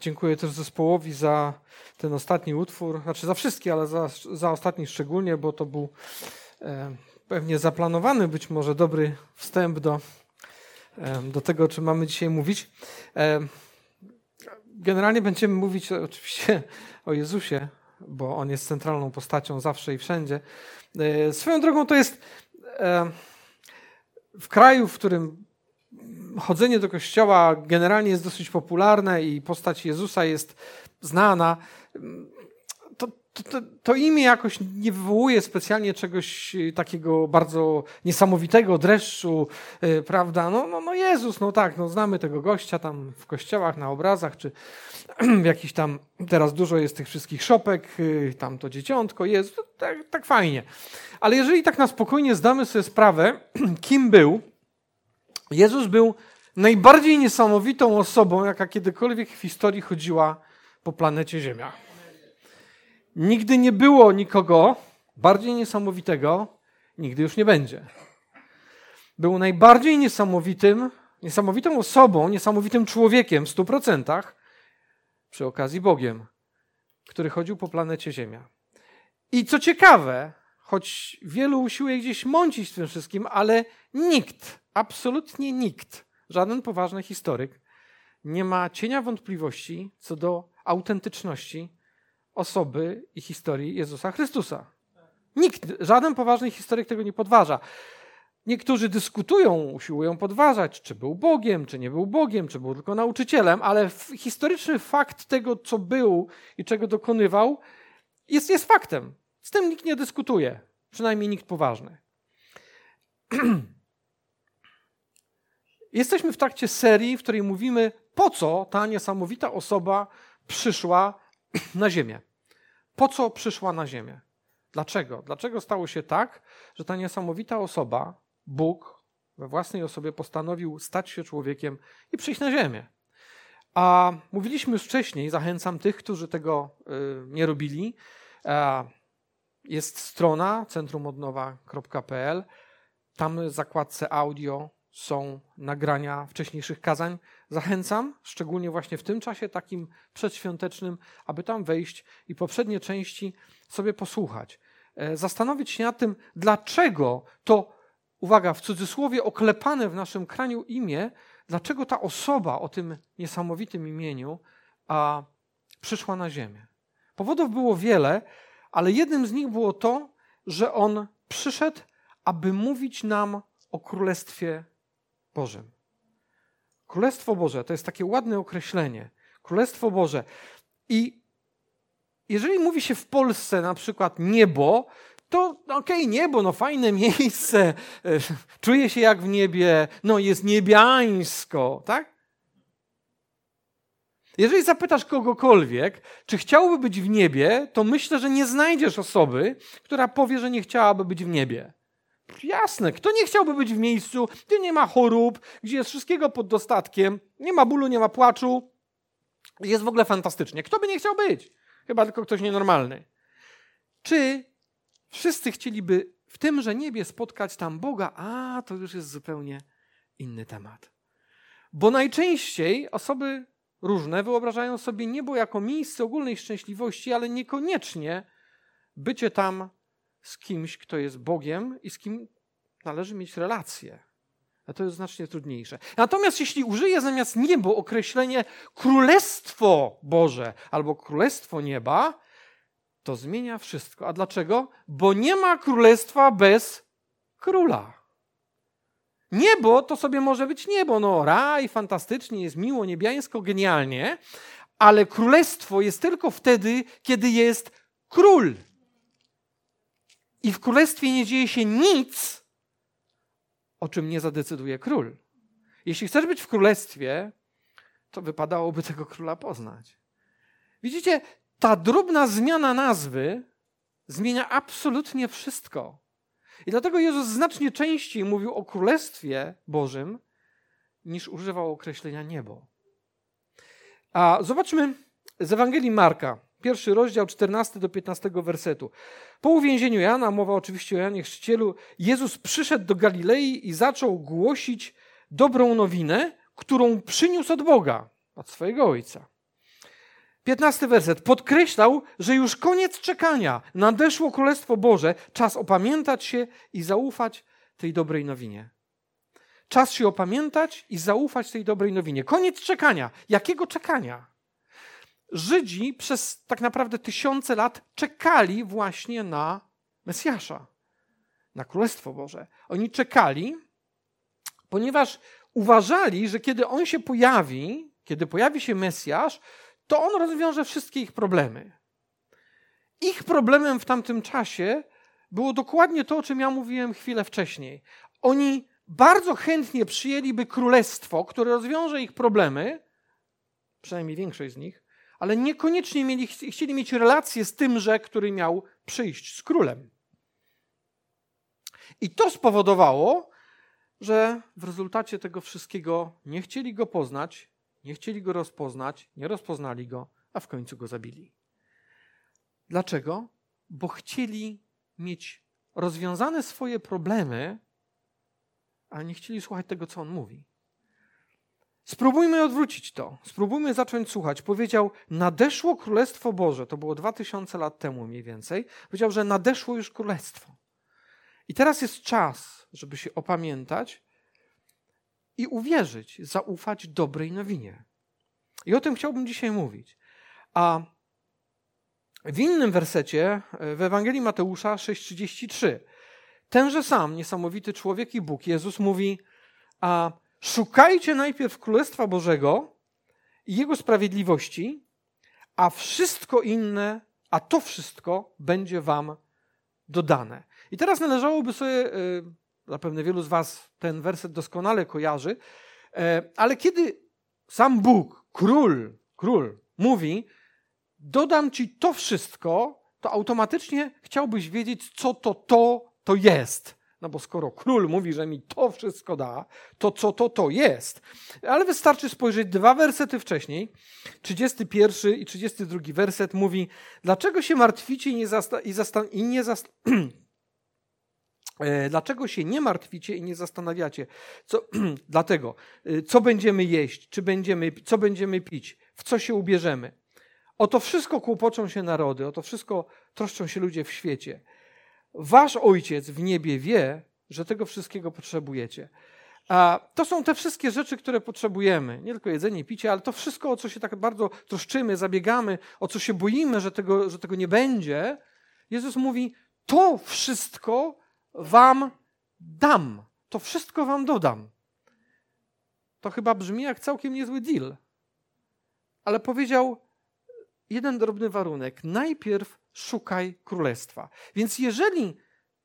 Dziękuję też zespołowi za ten ostatni utwór, znaczy za wszystkie, ale za, za ostatni szczególnie, bo to był e, pewnie zaplanowany być może dobry wstęp do, e, do tego, o czym mamy dzisiaj mówić. E, generalnie będziemy mówić oczywiście o Jezusie, bo On jest centralną postacią zawsze i wszędzie. E, swoją drogą to jest e, w kraju, w którym chodzenie do kościoła generalnie jest dosyć popularne i postać Jezusa jest znana. To, to, to, imię jakoś nie wywołuje specjalnie czegoś takiego bardzo niesamowitego, dreszczu, yy, prawda? No, no, no Jezus, no tak, no znamy tego gościa tam w kościołach, na obrazach, czy w jakiś tam, teraz dużo jest tych wszystkich szopek, yy, tam to dzieciątko, Jezus, tak, tak fajnie. Ale jeżeli tak na spokojnie zdamy sobie sprawę, kim był, Jezus był najbardziej niesamowitą osobą, jaka kiedykolwiek w historii chodziła po planecie Ziemia. Nigdy nie było nikogo bardziej niesamowitego, nigdy już nie będzie. Był najbardziej niesamowitym, niesamowitą osobą, niesamowitym człowiekiem w stu procentach, przy okazji Bogiem, który chodził po planecie Ziemia. I co ciekawe, choć wielu usiłuje gdzieś mącić tym wszystkim, ale nikt, absolutnie nikt, żaden poważny historyk nie ma cienia wątpliwości co do autentyczności osoby i historii Jezusa Chrystusa. Nikt, żaden poważny historyk tego nie podważa. Niektórzy dyskutują, usiłują podważać, czy był Bogiem, czy nie był Bogiem, czy był tylko nauczycielem, ale historyczny fakt tego, co był i czego dokonywał, jest, jest faktem. Z tym nikt nie dyskutuje, przynajmniej nikt poważny. Jesteśmy w trakcie serii, w której mówimy, po co ta niesamowita osoba przyszła na Ziemię. Po co przyszła na Ziemię? Dlaczego? Dlaczego stało się tak, że ta niesamowita osoba, Bóg, we własnej osobie postanowił stać się człowiekiem i przyjść na Ziemię? A mówiliśmy już wcześniej, zachęcam tych, którzy tego y, nie robili. Jest strona centrumodnowa.pl. Tam w zakładce audio są nagrania wcześniejszych kazań. Zachęcam, szczególnie właśnie w tym czasie takim przedświątecznym, aby tam wejść i poprzednie części sobie posłuchać. E, zastanowić się nad tym, dlaczego to, uwaga, w cudzysłowie oklepane w naszym kraniu imię, dlaczego ta osoba o tym niesamowitym imieniu a, przyszła na ziemię. Powodów było wiele, ale jednym z nich było to, że on przyszedł, aby mówić nam o Królestwie Bożym. Królestwo Boże to jest takie ładne określenie. Królestwo Boże. I jeżeli mówi się w Polsce na przykład niebo, to okej, okay, niebo, no fajne miejsce, czuję się jak w niebie, no jest niebiańsko, tak? Jeżeli zapytasz kogokolwiek, czy chciałby być w niebie, to myślę, że nie znajdziesz osoby, która powie, że nie chciałaby być w niebie. Jasne, kto nie chciałby być w miejscu, gdzie nie ma chorób, gdzie jest wszystkiego pod dostatkiem, nie ma bólu, nie ma płaczu, jest w ogóle fantastycznie. Kto by nie chciał być? Chyba tylko ktoś nienormalny. Czy wszyscy chcieliby w tymże niebie spotkać tam Boga? A, to już jest zupełnie inny temat. Bo najczęściej osoby różne wyobrażają sobie niebo jako miejsce ogólnej szczęśliwości, ale niekoniecznie bycie tam z kimś, kto jest Bogiem i z kim należy mieć relacje. A to jest znacznie trudniejsze. Natomiast jeśli użyję zamiast niebo określenie Królestwo Boże albo Królestwo Nieba, to zmienia wszystko. A dlaczego? Bo nie ma królestwa bez króla. Niebo to sobie może być niebo, no raj, fantastycznie, jest miło, niebiańsko, genialnie, ale królestwo jest tylko wtedy, kiedy jest król. I w królestwie nie dzieje się nic, o czym nie zadecyduje król. Jeśli chcesz być w królestwie, to wypadałoby tego króla poznać. Widzicie, ta drobna zmiana nazwy zmienia absolutnie wszystko. I dlatego Jezus znacznie częściej mówił o Królestwie Bożym, niż używał określenia niebo. A zobaczmy z Ewangelii Marka, pierwszy rozdział, 14 do 15 wersetu. Po uwięzieniu Jana, mowa oczywiście o Janie Chrzcicielu, Jezus przyszedł do Galilei i zaczął głosić dobrą nowinę, którą przyniósł od Boga, od swojego Ojca. 15 werset. Podkreślał, że już koniec czekania. Nadeszło Królestwo Boże. Czas opamiętać się i zaufać tej dobrej nowinie. Czas się opamiętać i zaufać tej dobrej nowinie. Koniec czekania. Jakiego czekania? Żydzi przez tak naprawdę tysiące lat czekali właśnie na Mesjasza, na Królestwo Boże. Oni czekali, ponieważ uważali, że kiedy on się pojawi, kiedy pojawi się Mesjasz, to on rozwiąże wszystkie ich problemy. Ich problemem w tamtym czasie było dokładnie to, o czym ja mówiłem chwilę wcześniej. Oni bardzo chętnie przyjęliby królestwo, które rozwiąże ich problemy, przynajmniej większość z nich, ale niekoniecznie mieli, chcieli mieć relację z tymże, który miał przyjść z królem. I to spowodowało, że w rezultacie tego wszystkiego nie chcieli go poznać, nie chcieli go rozpoznać, nie rozpoznali go, a w końcu go zabili. Dlaczego? Bo chcieli mieć rozwiązane swoje problemy, a nie chcieli słuchać tego, co on mówi. Spróbujmy odwrócić to. Spróbujmy zacząć słuchać. Powiedział: Nadeszło Królestwo Boże. To było dwa tysiące lat temu mniej więcej. Powiedział, że nadeszło już Królestwo. I teraz jest czas, żeby się opamiętać i uwierzyć, zaufać dobrej nowinie. I o tym chciałbym dzisiaj mówić. A w innym wersecie w Ewangelii Mateusza 6:33 tenże sam niesamowity człowiek i Bóg Jezus mówi: A szukajcie najpierw Królestwa Bożego i Jego sprawiedliwości, a wszystko inne, a to wszystko będzie wam dodane. I teraz należałoby sobie y, Zapewne wielu z Was ten werset doskonale kojarzy. E, ale kiedy sam Bóg, król, król mówi, dodam Ci to wszystko, to automatycznie chciałbyś wiedzieć, co to to, to jest. No bo skoro król mówi, że mi to wszystko da, to co to to jest? Ale wystarczy spojrzeć dwa wersety wcześniej. 31 i 32 werset mówi, dlaczego się martwicie i nie, zasta- i zasta- i nie dlaczego się nie martwicie i nie zastanawiacie? Co, dlatego, e, co będziemy jeść, czy będziemy, co będziemy pić, w co się ubierzemy? O to wszystko kłopoczą się narody, o to wszystko troszczą się ludzie w świecie. Wasz ojciec w niebie wie, że tego wszystkiego potrzebujecie. A to są te wszystkie rzeczy, które potrzebujemy. Nie tylko jedzenie, picie, ale to wszystko, o co się tak bardzo troszczymy, zabiegamy, o co się boimy, że tego, że tego nie będzie. Jezus mówi: To wszystko wam dam. To wszystko wam dodam. To chyba brzmi jak całkiem niezły deal. Ale powiedział jeden drobny warunek. Najpierw szukaj królestwa. Więc jeżeli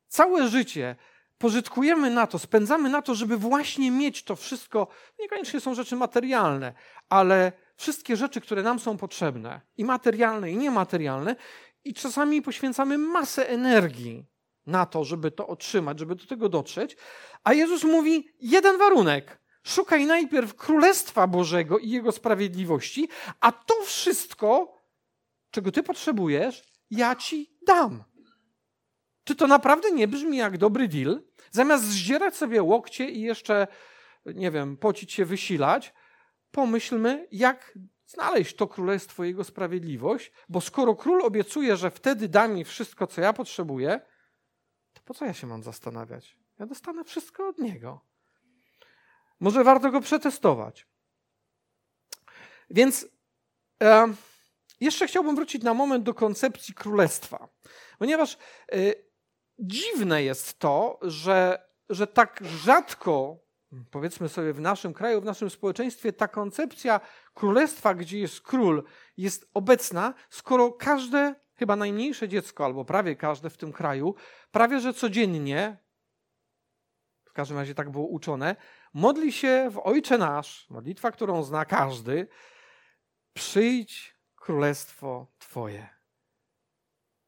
całe życie pożytkujemy na to, spędzamy na to, żeby właśnie mieć to wszystko, niekoniecznie są rzeczy materialne, ale wszystkie rzeczy, które nam są potrzebne, i materialne, i niematerialne, i czasami poświęcamy masę energii na to, żeby to otrzymać, żeby do tego dotrzeć. A Jezus mówi jeden warunek. Szukaj najpierw Królestwa Bożego i Jego sprawiedliwości, a to wszystko, czego Ty potrzebujesz, ja Ci dam. Czy to naprawdę nie brzmi jak dobry deal? Zamiast zdzierać sobie łokcie i jeszcze, nie wiem, pocić się, wysilać, pomyślmy, jak znaleźć to królestwo, jego sprawiedliwość, bo skoro król obiecuje, że wtedy da mi wszystko, co ja potrzebuję, po co ja się mam zastanawiać? Ja dostanę wszystko od niego. Może warto go przetestować. Więc e, jeszcze chciałbym wrócić na moment do koncepcji królestwa, ponieważ e, dziwne jest to, że, że tak rzadko, powiedzmy sobie, w naszym kraju, w naszym społeczeństwie, ta koncepcja królestwa, gdzie jest król, jest obecna, skoro każde chyba najmniejsze dziecko, albo prawie każde w tym kraju, prawie że codziennie, w każdym razie tak było uczone, modli się w Ojcze Nasz, modlitwa, którą zna każdy, przyjdź królestwo Twoje.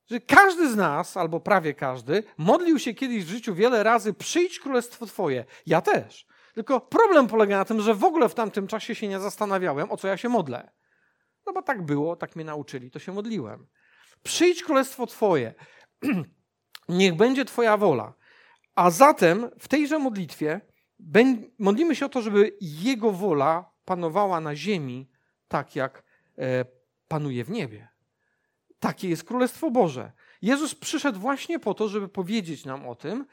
Że każdy z nas, albo prawie każdy, modlił się kiedyś w życiu wiele razy, przyjdź królestwo Twoje. Ja też. Tylko problem polega na tym, że w ogóle w tamtym czasie się nie zastanawiałem, o co ja się modlę. No bo tak było, tak mnie nauczyli, to się modliłem. Przyjdź królestwo Twoje, niech będzie Twoja wola. A zatem w tejże modlitwie modlimy się o to, żeby Jego wola panowała na ziemi, tak jak, e, panuje w niebie. Takie jest Królestwo Boże. Jezus przyszedł właśnie po to, żeby powiedzieć nam o tym,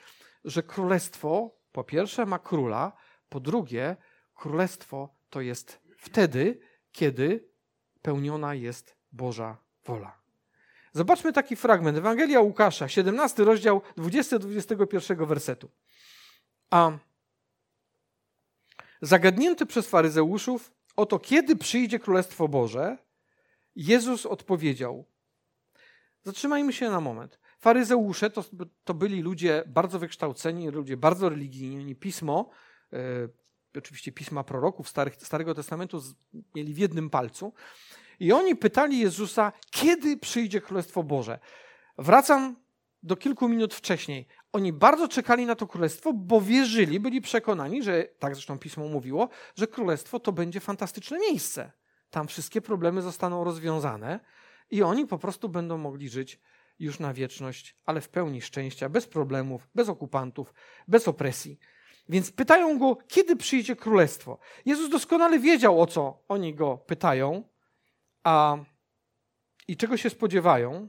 że Królestwo po pierwsze ma króla, po drugie, Królestwo to jest wtedy, kiedy pełniona jest Boża wola. Zobaczmy taki fragment. Ewangelia Łukasza, 17 rozdział, 20-21 wersetu. A zagadnięty przez faryzeuszów o to, kiedy przyjdzie Królestwo Boże, Jezus odpowiedział. Zatrzymajmy się na moment. Faryzeusze to, to byli ludzie bardzo wykształceni, ludzie bardzo religijni. Pismo, e, oczywiście pisma proroków Starych, Starego Testamentu mieli w jednym palcu. I oni pytali Jezusa, kiedy przyjdzie Królestwo Boże. Wracam do kilku minut wcześniej. Oni bardzo czekali na to królestwo, bo wierzyli, byli przekonani, że, tak zresztą pismo mówiło, że królestwo to będzie fantastyczne miejsce. Tam wszystkie problemy zostaną rozwiązane i oni po prostu będą mogli żyć już na wieczność, ale w pełni szczęścia, bez problemów, bez okupantów, bez opresji. Więc pytają go, kiedy przyjdzie królestwo. Jezus doskonale wiedział, o co oni go pytają a, i czego się spodziewają.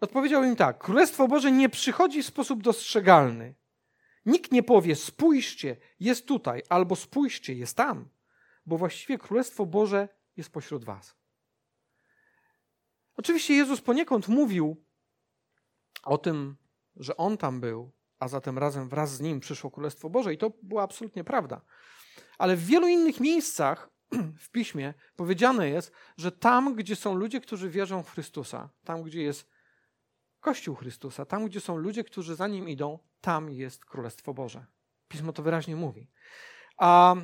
Odpowiedział im tak: Królestwo Boże nie przychodzi w sposób dostrzegalny. Nikt nie powie: spójrzcie, jest tutaj, albo spójrzcie, jest tam, bo właściwie Królestwo Boże jest pośród Was. Oczywiście Jezus poniekąd mówił o tym, że On tam był, a zatem razem wraz z Nim przyszło Królestwo Boże, i to była absolutnie prawda. Ale w wielu innych miejscach w piśmie powiedziane jest, że tam, gdzie są ludzie, którzy wierzą w Chrystusa, tam, gdzie jest Kościół Chrystusa, tam, gdzie są ludzie, którzy za nim idą, tam jest Królestwo Boże. Pismo to wyraźnie mówi. A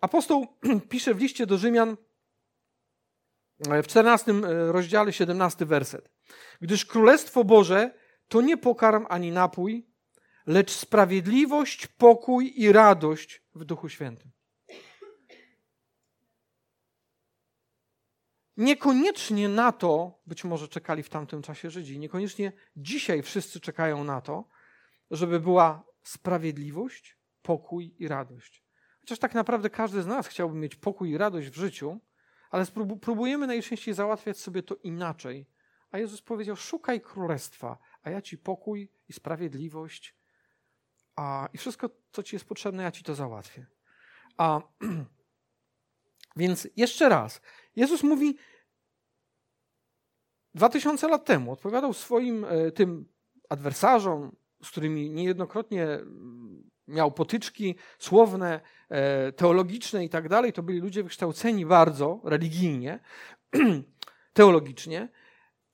apostoł pisze w liście do Rzymian e, w 14 e, rozdziale, 17 werset. Gdyż Królestwo Boże to nie pokarm ani napój, lecz sprawiedliwość, pokój i radość w Duchu Świętym. Niekoniecznie na to, być może czekali w tamtym czasie Żydzi, niekoniecznie dzisiaj wszyscy czekają na to, żeby była sprawiedliwość, pokój i radość. Chociaż tak naprawdę każdy z nas chciałby mieć pokój i radość w życiu, ale próbujemy najczęściej załatwiać sobie to inaczej. A Jezus powiedział: Szukaj królestwa, a ja ci pokój i sprawiedliwość, a, i wszystko, co ci jest potrzebne, ja ci to załatwię. A więc jeszcze raz, Jezus mówi, dwa tysiące lat temu odpowiadał swoim e, tym adwersarzom, z którymi niejednokrotnie mm, miał potyczki słowne, e, teologiczne i tak dalej. To byli ludzie wykształceni bardzo religijnie, teologicznie.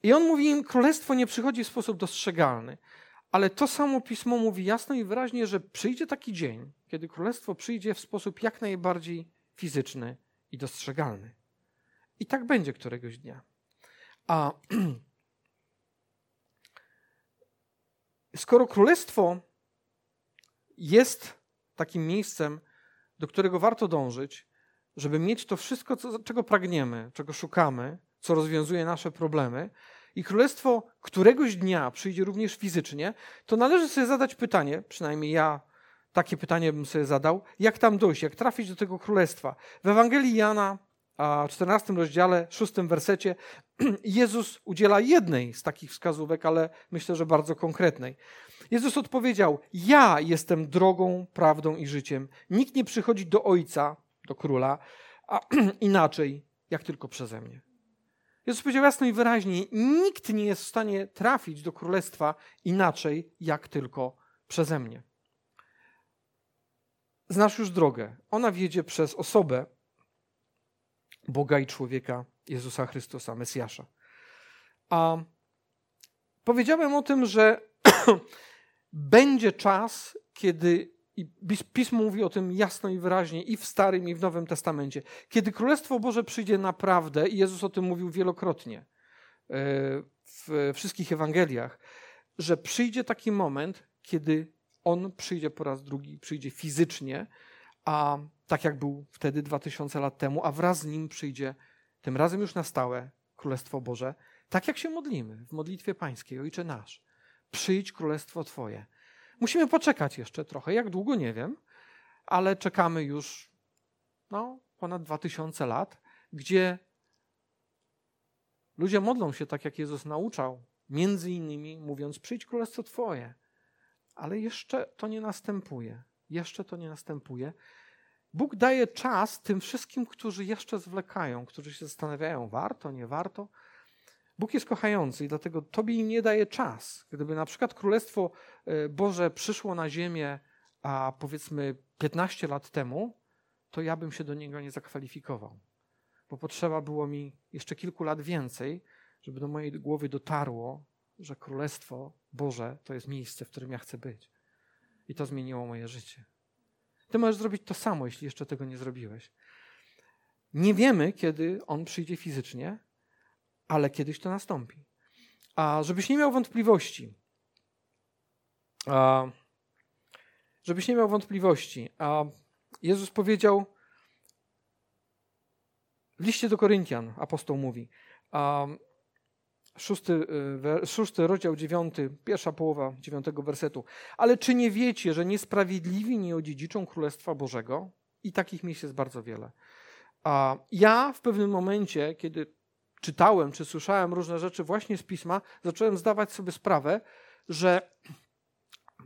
I on mówi im, królestwo nie przychodzi w sposób dostrzegalny. Ale to samo pismo mówi jasno i wyraźnie, że przyjdzie taki dzień, kiedy królestwo przyjdzie w sposób jak najbardziej fizyczny i dostrzegalny. I tak będzie któregoś dnia. A skoro królestwo jest takim miejscem, do którego warto dążyć, żeby mieć to wszystko, co, czego pragniemy, czego szukamy, co rozwiązuje nasze problemy, i królestwo któregoś dnia przyjdzie również fizycznie, to należy sobie zadać pytanie, przynajmniej ja takie pytanie bym sobie zadał, jak tam dojść, jak trafić do tego królestwa. W Ewangelii Jana, a 14 rozdziale, 6 wersecie, Jezus udziela jednej z takich wskazówek, ale myślę, że bardzo konkretnej. Jezus odpowiedział: Ja jestem drogą, prawdą i życiem. Nikt nie przychodzi do Ojca, do króla, a inaczej, jak tylko przeze mnie. Jezus powiedział jasno i wyraźnie: Nikt nie jest w stanie trafić do królestwa inaczej, jak tylko przeze mnie znasz już drogę. Ona wiedzie przez osobę Boga i człowieka Jezusa Chrystusa, Mesjasza. A powiedziałem o tym, że będzie czas, kiedy i Pismo mówi o tym jasno i wyraźnie i w Starym, i w Nowym Testamencie. Kiedy Królestwo Boże przyjdzie naprawdę, i Jezus o tym mówił wielokrotnie e, w wszystkich Ewangeliach, że przyjdzie taki moment, kiedy on przyjdzie po raz drugi, przyjdzie fizycznie, a tak jak był wtedy 2000 lat temu, a wraz z nim przyjdzie tym razem już na stałe Królestwo Boże, tak jak się modlimy w modlitwie pańskiej, Ojcze nasz. Przyjdź Królestwo Twoje. Musimy poczekać jeszcze trochę, jak długo nie wiem, ale czekamy już no, ponad 2000 lat, gdzie Ludzie modlą się tak, jak Jezus nauczał, między innymi mówiąc: Przyjdź królestwo Twoje. Ale jeszcze to nie następuje. Jeszcze to nie następuje. Bóg daje czas tym wszystkim, którzy jeszcze zwlekają, którzy się zastanawiają, warto, nie warto. Bóg jest kochający i dlatego Tobie im nie daje czas. Gdyby na przykład Królestwo e, Boże przyszło na ziemię, a powiedzmy 15 lat temu, to ja bym się do niego nie zakwalifikował. Bo potrzeba było mi jeszcze kilku lat więcej, żeby do mojej głowy dotarło, że Królestwo Boże to jest miejsce, w którym ja chcę być. I to zmieniło moje życie. Ty możesz zrobić to samo, jeśli jeszcze tego nie zrobiłeś. Nie wiemy, kiedy On przyjdzie fizycznie, ale kiedyś to nastąpi. A żebyś nie miał wątpliwości, a, żebyś nie miał wątpliwości, a Jezus powiedział w liście do Koryntian, apostoł mówi, a, szósty, y, szósty rozdział, dziewiąty, pierwsza połowa dziewiątego wersetu. Ale czy nie wiecie, że niesprawiedliwi nie odziedziczą Królestwa Bożego? I takich miejsc jest bardzo wiele. A ja w pewnym momencie, kiedy czytałem czy słyszałem różne rzeczy właśnie z pisma, zacząłem zdawać sobie sprawę, że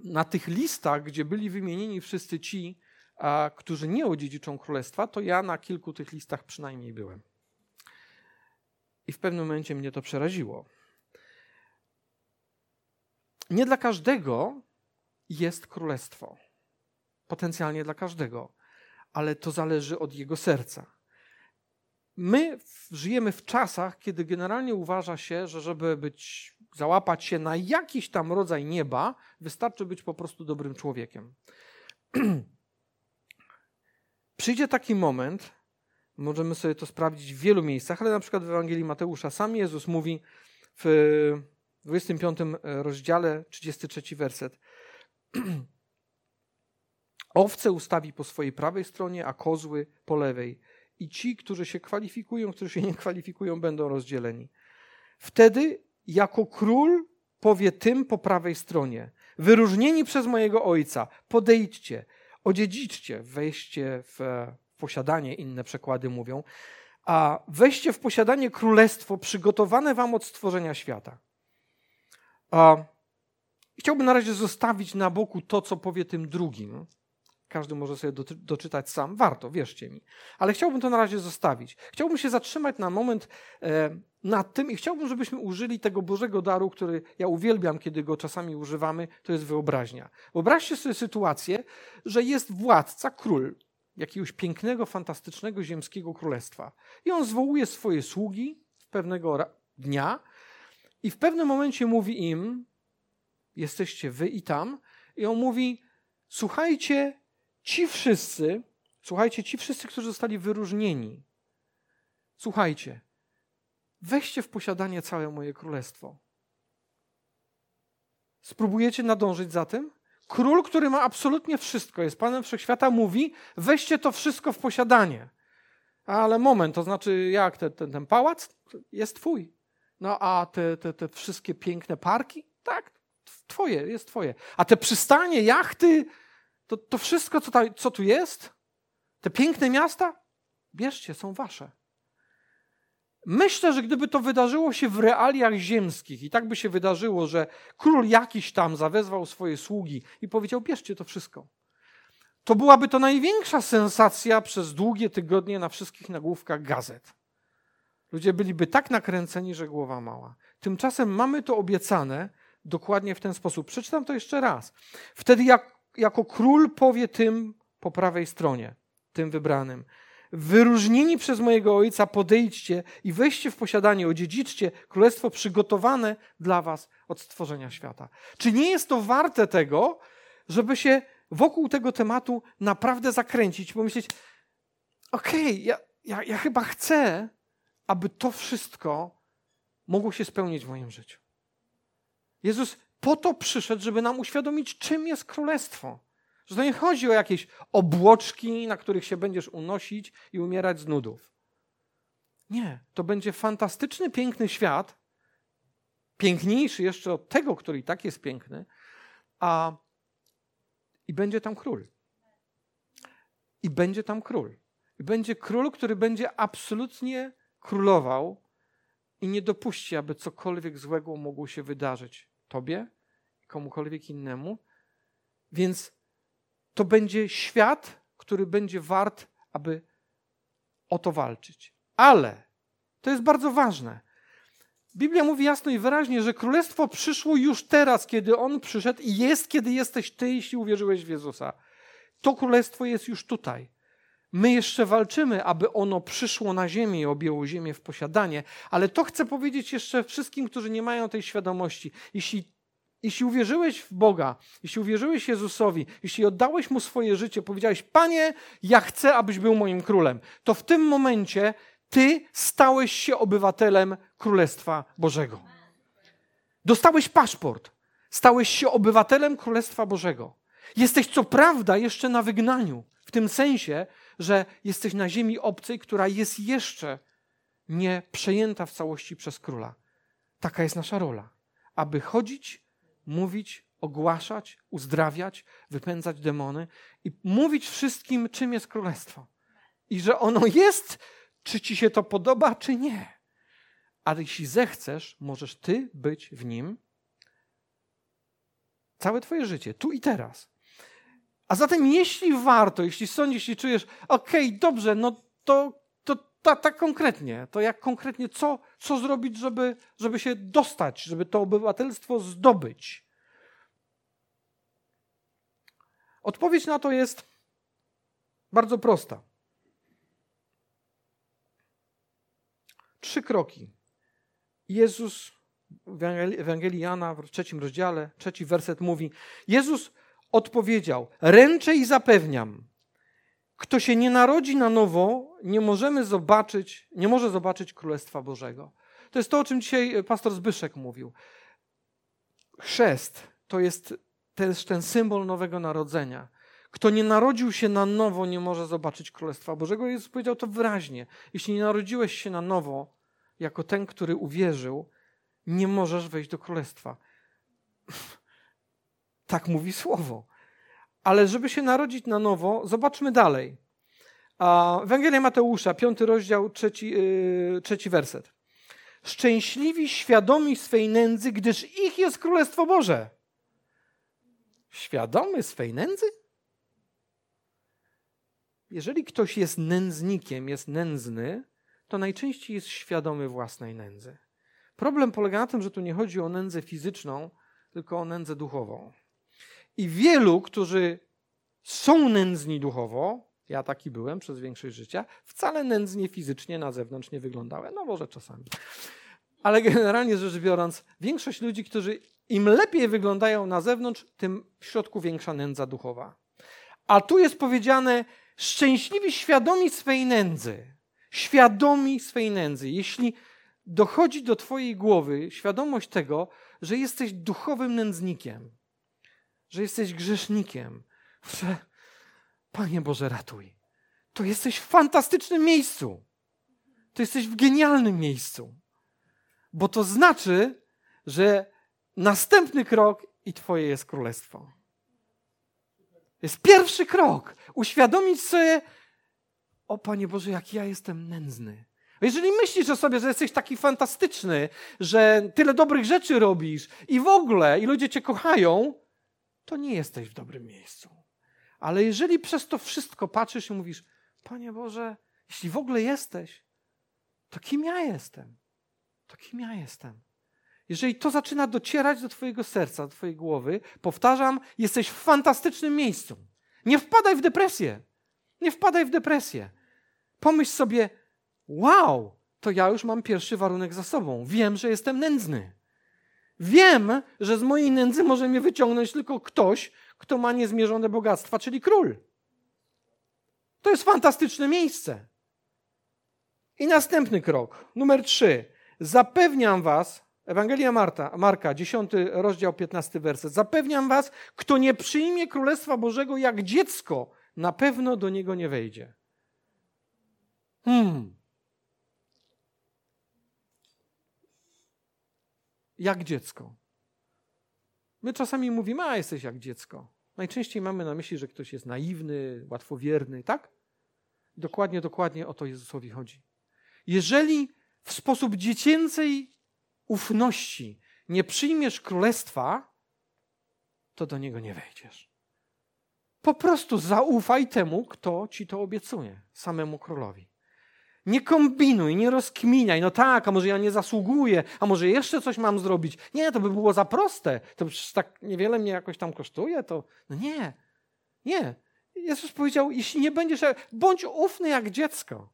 na tych listach, gdzie byli wymienieni wszyscy ci, a, którzy nie odziedziczą królestwa, to ja na kilku tych listach przynajmniej byłem. I w pewnym momencie mnie to przeraziło. Nie dla każdego jest królestwo. Potencjalnie dla każdego, ale to zależy od jego serca. My żyjemy w czasach, kiedy generalnie uważa się, że żeby być, załapać się na jakiś tam rodzaj nieba, wystarczy być po prostu dobrym człowiekiem. Przyjdzie taki moment, możemy sobie to sprawdzić w wielu miejscach, ale na przykład w Ewangelii Mateusza sam Jezus mówi w 25 rozdziale, 33 werset. Owce ustawi po swojej prawej stronie, a kozły po lewej i ci, którzy się kwalifikują, którzy się nie kwalifikują, będą rozdzieleni. Wtedy jako król powie tym po prawej stronie: Wyróżnieni przez mojego ojca, podejdźcie, odziedziczcie, wejście w posiadanie, inne przekłady mówią, a weźcie w posiadanie królestwo przygotowane wam od stworzenia świata. A chciałbym na razie zostawić na boku to, co powie tym drugim, każdy może sobie doczytać sam. Warto, wierzcie mi. Ale chciałbym to na razie zostawić. Chciałbym się zatrzymać na moment e, nad tym i chciałbym, żebyśmy użyli tego Bożego daru, który ja uwielbiam, kiedy go czasami używamy, to jest wyobraźnia. Wyobraźcie sobie sytuację, że jest władca, król jakiegoś pięknego, fantastycznego ziemskiego królestwa. I on zwołuje swoje sługi pewnego dnia i w pewnym momencie mówi im, jesteście wy i tam, i on mówi, słuchajcie, Ci wszyscy, słuchajcie, ci wszyscy, którzy zostali wyróżnieni, słuchajcie, weźcie w posiadanie całe moje królestwo. Spróbujecie nadążyć za tym? Król, który ma absolutnie wszystko, jest Panem Wszechświata, mówi: weźcie to wszystko w posiadanie. Ale moment, to znaczy jak ten, ten, ten pałac jest twój. No a te, te, te wszystkie piękne parki? Tak, twoje, jest twoje. A te przystanie, jachty, to, to wszystko, co, ta, co tu jest, te piękne miasta, bierzcie, są wasze. Myślę, że gdyby to wydarzyło się w realiach ziemskich i tak by się wydarzyło, że król jakiś tam zawezwał swoje sługi i powiedział: Bierzcie to wszystko. To byłaby to największa sensacja przez długie tygodnie na wszystkich nagłówkach gazet. Ludzie byliby tak nakręceni, że głowa mała. Tymczasem mamy to obiecane dokładnie w ten sposób. Przeczytam to jeszcze raz. Wtedy jak jako król powie tym po prawej stronie, tym wybranym. Wyróżnieni przez mojego ojca, podejdźcie i weźcie w posiadanie, odziedziczcie królestwo przygotowane dla was od stworzenia świata. Czy nie jest to warte tego, żeby się wokół tego tematu naprawdę zakręcić, pomyśleć, okej, okay, ja, ja, ja chyba chcę, aby to wszystko mogło się spełnić w moim życiu. Jezus po to przyszedł, żeby nam uświadomić, czym jest królestwo. Że to nie chodzi o jakieś obłoczki, na których się będziesz unosić i umierać z nudów. Nie, to będzie fantastyczny, piękny świat, piękniejszy jeszcze od tego, który i tak jest piękny, a i będzie tam król. I będzie tam król. I będzie król, który będzie absolutnie królował i nie dopuści, aby cokolwiek złego mogło się wydarzyć tobie komukolwiek innemu. Więc to będzie świat, który będzie wart, aby o to walczyć. Ale to jest bardzo ważne. Biblia mówi jasno i wyraźnie, że królestwo przyszło już teraz, kiedy on przyszedł i jest, kiedy jesteś ty, jeśli uwierzyłeś w Jezusa. To królestwo jest już tutaj. My jeszcze walczymy, aby ono przyszło na ziemię i objęło ziemię w posiadanie, ale to chcę powiedzieć jeszcze wszystkim, którzy nie mają tej świadomości. Jeśli, jeśli uwierzyłeś w Boga, jeśli uwierzyłeś Jezusowi, jeśli oddałeś Mu swoje życie, powiedziałeś, Panie, ja chcę, abyś był moim królem, to w tym momencie Ty stałeś się obywatelem Królestwa Bożego. Dostałeś paszport, stałeś się obywatelem Królestwa Bożego. Jesteś co prawda jeszcze na wygnaniu, w tym sensie, że jesteś na ziemi obcej, która jest jeszcze nie przejęta w całości przez króla. Taka jest nasza rola, aby chodzić, mówić, ogłaszać, uzdrawiać, wypędzać demony i mówić wszystkim, czym jest królestwo. I że ono jest, czy ci się to podoba, czy nie. Ale jeśli zechcesz, możesz ty być w nim całe twoje życie, tu i teraz. A zatem, jeśli warto, jeśli sądzisz, jeśli czujesz, okej, okay, dobrze, no to, tak ta konkretnie, to jak konkretnie, co, co zrobić, żeby, żeby się dostać, żeby to obywatelstwo zdobyć? Odpowiedź na to jest bardzo prosta. Trzy kroki. Jezus w Ewangelii Jana w trzecim rozdziale, trzeci werset mówi: Jezus odpowiedział: Ręczę i zapewniam, kto się nie narodzi na nowo, nie możemy zobaczyć, nie może zobaczyć Królestwa Bożego. To jest to, o czym dzisiaj pastor Zbyszek mówił. Chrzest to jest też ten symbol nowego narodzenia. Kto nie narodził się na nowo, nie może zobaczyć Królestwa Bożego. Jezus powiedział to wyraźnie. Jeśli nie narodziłeś się na nowo, jako ten, który uwierzył, nie możesz wejść do Królestwa. Tak mówi słowo. Ale żeby się narodzić na nowo, zobaczmy dalej. Ewangelia Mateusza, piąty rozdział, trzeci, yy, trzeci werset. Szczęśliwi, świadomi swej nędzy, gdyż ich jest Królestwo Boże. Świadomy swej nędzy? Jeżeli ktoś jest nędznikiem, jest nędzny, to najczęściej jest świadomy własnej nędzy. Problem polega na tym, że tu nie chodzi o nędzę fizyczną, tylko o nędzę duchową. I wielu, którzy są nędzni duchowo, ja taki byłem przez większość życia, wcale nędznie fizycznie na zewnątrz nie wyglądałem. No może czasami. Ale generalnie rzecz biorąc, większość ludzi, którzy im lepiej wyglądają na zewnątrz, tym w środku większa nędza duchowa. A tu jest powiedziane, szczęśliwi, świadomi swej nędzy. Świadomi swej nędzy. Jeśli dochodzi do Twojej głowy świadomość tego, że jesteś duchowym nędznikiem, że jesteś grzesznikiem, że Panie Boże, ratuj. To jesteś w fantastycznym miejscu. To jesteś w genialnym miejscu. Bo to znaczy, że następny krok i Twoje jest królestwo. Jest pierwszy krok. Uświadomić sobie, o Panie Boże, jak ja jestem nędzny. Jeżeli myślisz o sobie, że jesteś taki fantastyczny, że tyle dobrych rzeczy robisz i w ogóle, i ludzie Cię kochają, to nie jesteś w dobrym miejscu. Ale jeżeli przez to wszystko patrzysz i mówisz, Panie Boże, jeśli w ogóle jesteś, to kim ja jestem? To kim ja jestem? Jeżeli to zaczyna docierać do Twojego serca, do Twojej głowy, powtarzam, jesteś w fantastycznym miejscu. Nie wpadaj w depresję. Nie wpadaj w depresję. Pomyśl sobie, wow, to ja już mam pierwszy warunek za sobą. Wiem, że jestem nędzny. Wiem, że z mojej nędzy może mnie wyciągnąć tylko ktoś, kto ma niezmierzone bogactwa, czyli król. To jest fantastyczne miejsce. I następny krok, numer trzy. Zapewniam was, Ewangelia Marta, Marka, 10 rozdział, 15 werset. Zapewniam was, kto nie przyjmie Królestwa Bożego jak dziecko, na pewno do niego nie wejdzie. Hmm. Jak dziecko. My czasami mówimy, a jesteś jak dziecko. Najczęściej mamy na myśli, że ktoś jest naiwny, łatwowierny, tak? Dokładnie, dokładnie o to Jezusowi chodzi. Jeżeli w sposób dziecięcej ufności nie przyjmiesz królestwa, to do niego nie wejdziesz. Po prostu zaufaj temu, kto ci to obiecuje, samemu królowi. Nie kombinuj, nie rozkminiaj. No tak, a może ja nie zasługuję, a może jeszcze coś mam zrobić. Nie, to by było za proste. To przecież tak niewiele mnie jakoś tam kosztuje. To no nie, nie. Jezus powiedział, jeśli nie będziesz, bądź ufny jak dziecko.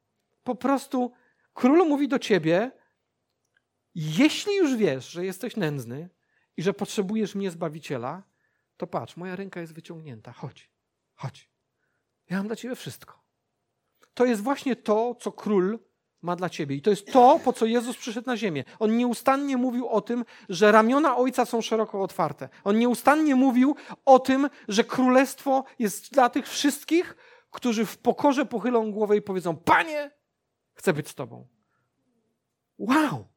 Po prostu król mówi do ciebie, jeśli już wiesz, że jesteś nędzny i że potrzebujesz mnie Zbawiciela, to patrz, moja ręka jest wyciągnięta. Chodź, chodź. Ja mam dla ciebie wszystko. To jest właśnie to, co król ma dla ciebie. I to jest to, po co Jezus przyszedł na ziemię. On nieustannie mówił o tym, że ramiona Ojca są szeroko otwarte. On nieustannie mówił o tym, że królestwo jest dla tych wszystkich, którzy w pokorze pochylą głowę i powiedzą: Panie, chcę być z Tobą. Wow!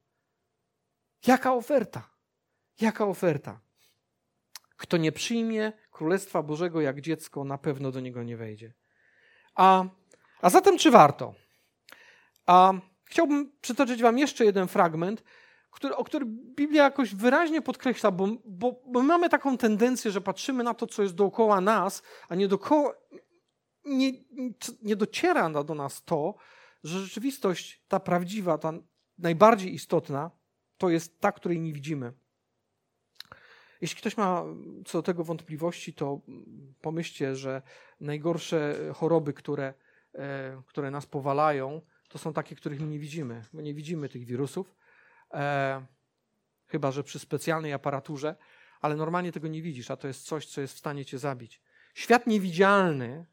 Jaka oferta! Jaka oferta! Kto nie przyjmie Królestwa Bożego jak dziecko, na pewno do niego nie wejdzie. A, a zatem, czy warto? A chciałbym przytoczyć Wam jeszcze jeden fragment, który, o który Biblia jakoś wyraźnie podkreśla, bo, bo, bo mamy taką tendencję, że patrzymy na to, co jest dookoła nas, a nie, dookoła, nie, nie dociera do nas to, że rzeczywistość, ta prawdziwa, ta najbardziej istotna, to jest ta, której nie widzimy. Jeśli ktoś ma co do tego wątpliwości, to pomyślcie, że najgorsze choroby, które, które nas powalają, to są takie, których my nie widzimy. My nie widzimy tych wirusów, e, chyba że przy specjalnej aparaturze, ale normalnie tego nie widzisz, a to jest coś, co jest w stanie cię zabić. Świat niewidzialny,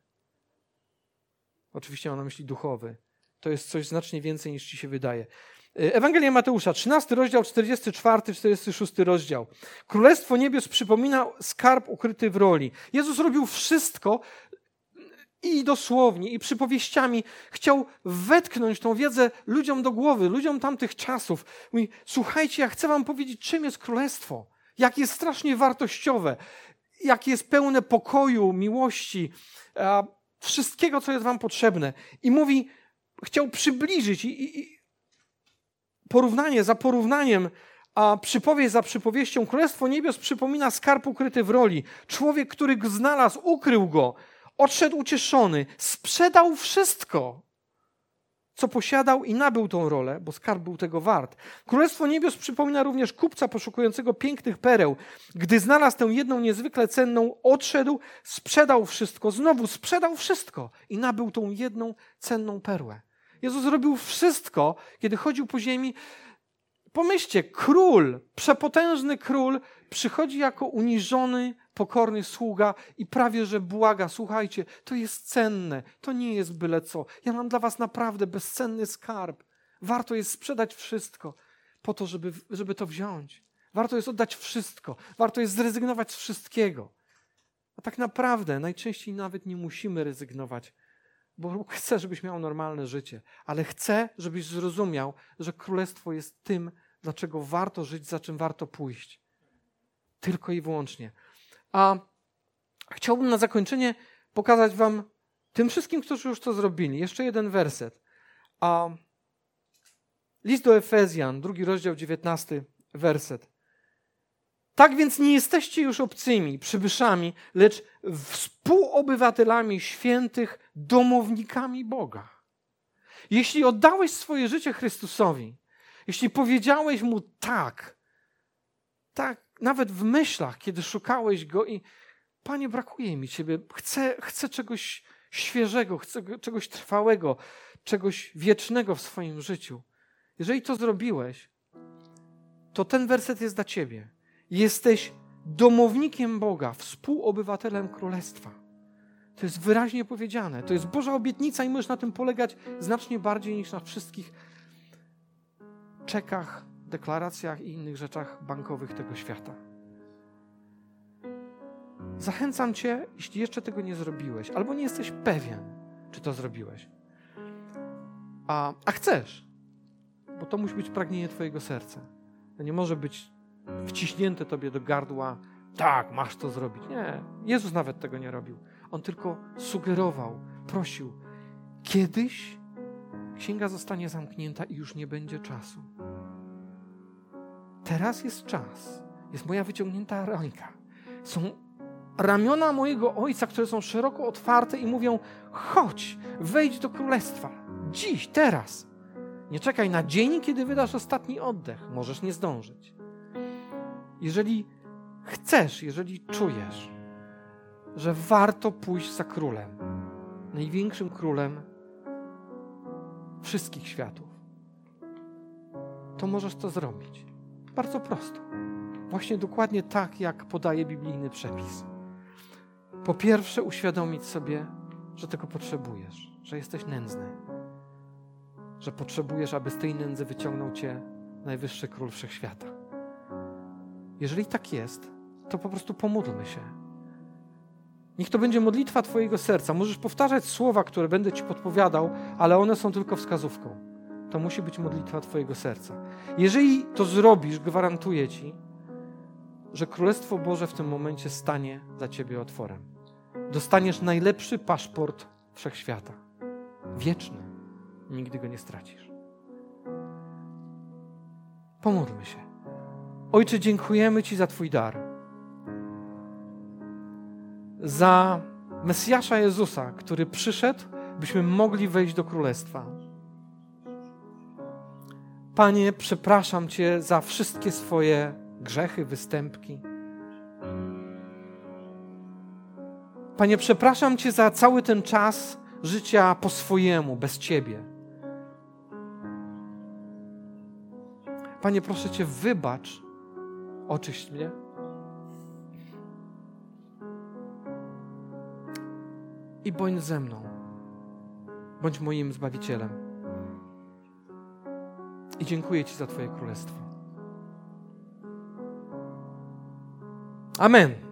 oczywiście mam na myśli duchowy, to jest coś znacznie więcej niż ci się wydaje. E, Ewangelia Mateusza, 13 rozdział, 44, 46 rozdział. Królestwo Niebios przypomina skarb ukryty w roli. Jezus robił wszystko i dosłownie, i przypowieściami chciał wetknąć tą wiedzę ludziom do głowy, ludziom tamtych czasów. Mówi, słuchajcie, ja chcę wam powiedzieć, czym jest królestwo. Jak jest strasznie wartościowe, jak jest pełne pokoju, miłości, wszystkiego, co jest wam potrzebne. I mówi, chciał przybliżyć i, i porównanie za porównaniem, a przypowieść za przypowieścią, Królestwo Niebios przypomina skarb ukryty w roli. Człowiek, który go znalazł, ukrył go, odszedł ucieszony, sprzedał wszystko, co posiadał i nabył tą rolę, bo skarb był tego wart. Królestwo Niebios przypomina również kupca poszukującego pięknych pereł. Gdy znalazł tę jedną niezwykle cenną, odszedł, sprzedał wszystko, znowu sprzedał wszystko i nabył tą jedną cenną perłę. Jezus robił wszystko, kiedy chodził po ziemi. Pomyślcie, król, przepotężny król, przychodzi jako uniżony, pokorny sługa i prawie że błaga: Słuchajcie, to jest cenne, to nie jest byle co. Ja mam dla was naprawdę bezcenny skarb. Warto jest sprzedać wszystko po to, żeby, żeby to wziąć. Warto jest oddać wszystko. Warto jest zrezygnować z wszystkiego. A tak naprawdę najczęściej nawet nie musimy rezygnować bo chcę, żebyś miał normalne życie, ale chcę, żebyś zrozumiał, że królestwo jest tym, dlaczego warto żyć, za czym warto pójść. Tylko i wyłącznie. A chciałbym na zakończenie pokazać Wam, tym wszystkim, którzy już to zrobili, jeszcze jeden werset. A list do Efezjan, drugi rozdział, dziewiętnasty werset. Tak więc nie jesteście już obcymi, przybyszami, lecz współobywatelami świętych, domownikami Boga. Jeśli oddałeś swoje życie Chrystusowi, jeśli powiedziałeś Mu tak, tak, nawet w myślach, kiedy szukałeś Go i Panie, brakuje mi Ciebie, chcę, chcę czegoś świeżego, chcę czegoś trwałego, czegoś wiecznego w swoim życiu. Jeżeli to zrobiłeś, to ten werset jest dla Ciebie. Jesteś domownikiem Boga, współobywatelem Królestwa. To jest wyraźnie powiedziane. To jest Boża obietnica i możesz na tym polegać znacznie bardziej niż na wszystkich czekach, deklaracjach i innych rzeczach bankowych tego świata. Zachęcam Cię, jeśli jeszcze tego nie zrobiłeś, albo nie jesteś pewien, czy to zrobiłeś, a, a chcesz, bo to musi być pragnienie Twojego serca. To nie może być wciśnięte tobie do gardła, tak, masz to zrobić. Nie, Jezus nawet tego nie robił. On tylko sugerował, prosił. Kiedyś, księga zostanie zamknięta i już nie będzie czasu. Teraz jest czas. Jest moja wyciągnięta ręka. Są ramiona mojego ojca, które są szeroko otwarte i mówią: chodź, wejdź do królestwa. Dziś, teraz. Nie czekaj na dzień, kiedy wydasz ostatni oddech. Możesz nie zdążyć. Jeżeli chcesz, jeżeli czujesz, że warto pójść za królem, największym królem wszystkich światów, to możesz to zrobić. Bardzo prosto. Właśnie dokładnie tak, jak podaje biblijny przepis. Po pierwsze, uświadomić sobie, że tego potrzebujesz, że jesteś nędzny, że potrzebujesz, aby z tej nędzy wyciągnął cię najwyższy król wszechświata. Jeżeli tak jest, to po prostu pomódlmy się. Niech to będzie modlitwa Twojego serca. Możesz powtarzać słowa, które będę Ci podpowiadał, ale one są tylko wskazówką. To musi być modlitwa Twojego serca. Jeżeli to zrobisz, gwarantuję Ci, że Królestwo Boże w tym momencie stanie za Ciebie otworem. Dostaniesz najlepszy paszport wszechświata. Wieczny. Nigdy go nie stracisz. Pomódlmy się. Ojcze, dziękujemy Ci za Twój dar. Za Mesjasza Jezusa, który przyszedł, byśmy mogli wejść do Królestwa. Panie, przepraszam Cię za wszystkie swoje grzechy, występki. Panie, przepraszam Cię za cały ten czas życia po swojemu, bez Ciebie. Panie, proszę Cię, wybacz, oczyść mnie. I bądź ze mną. Bądź moim Zbawicielem. I dziękuję Ci za Twoje królestwo. Amen.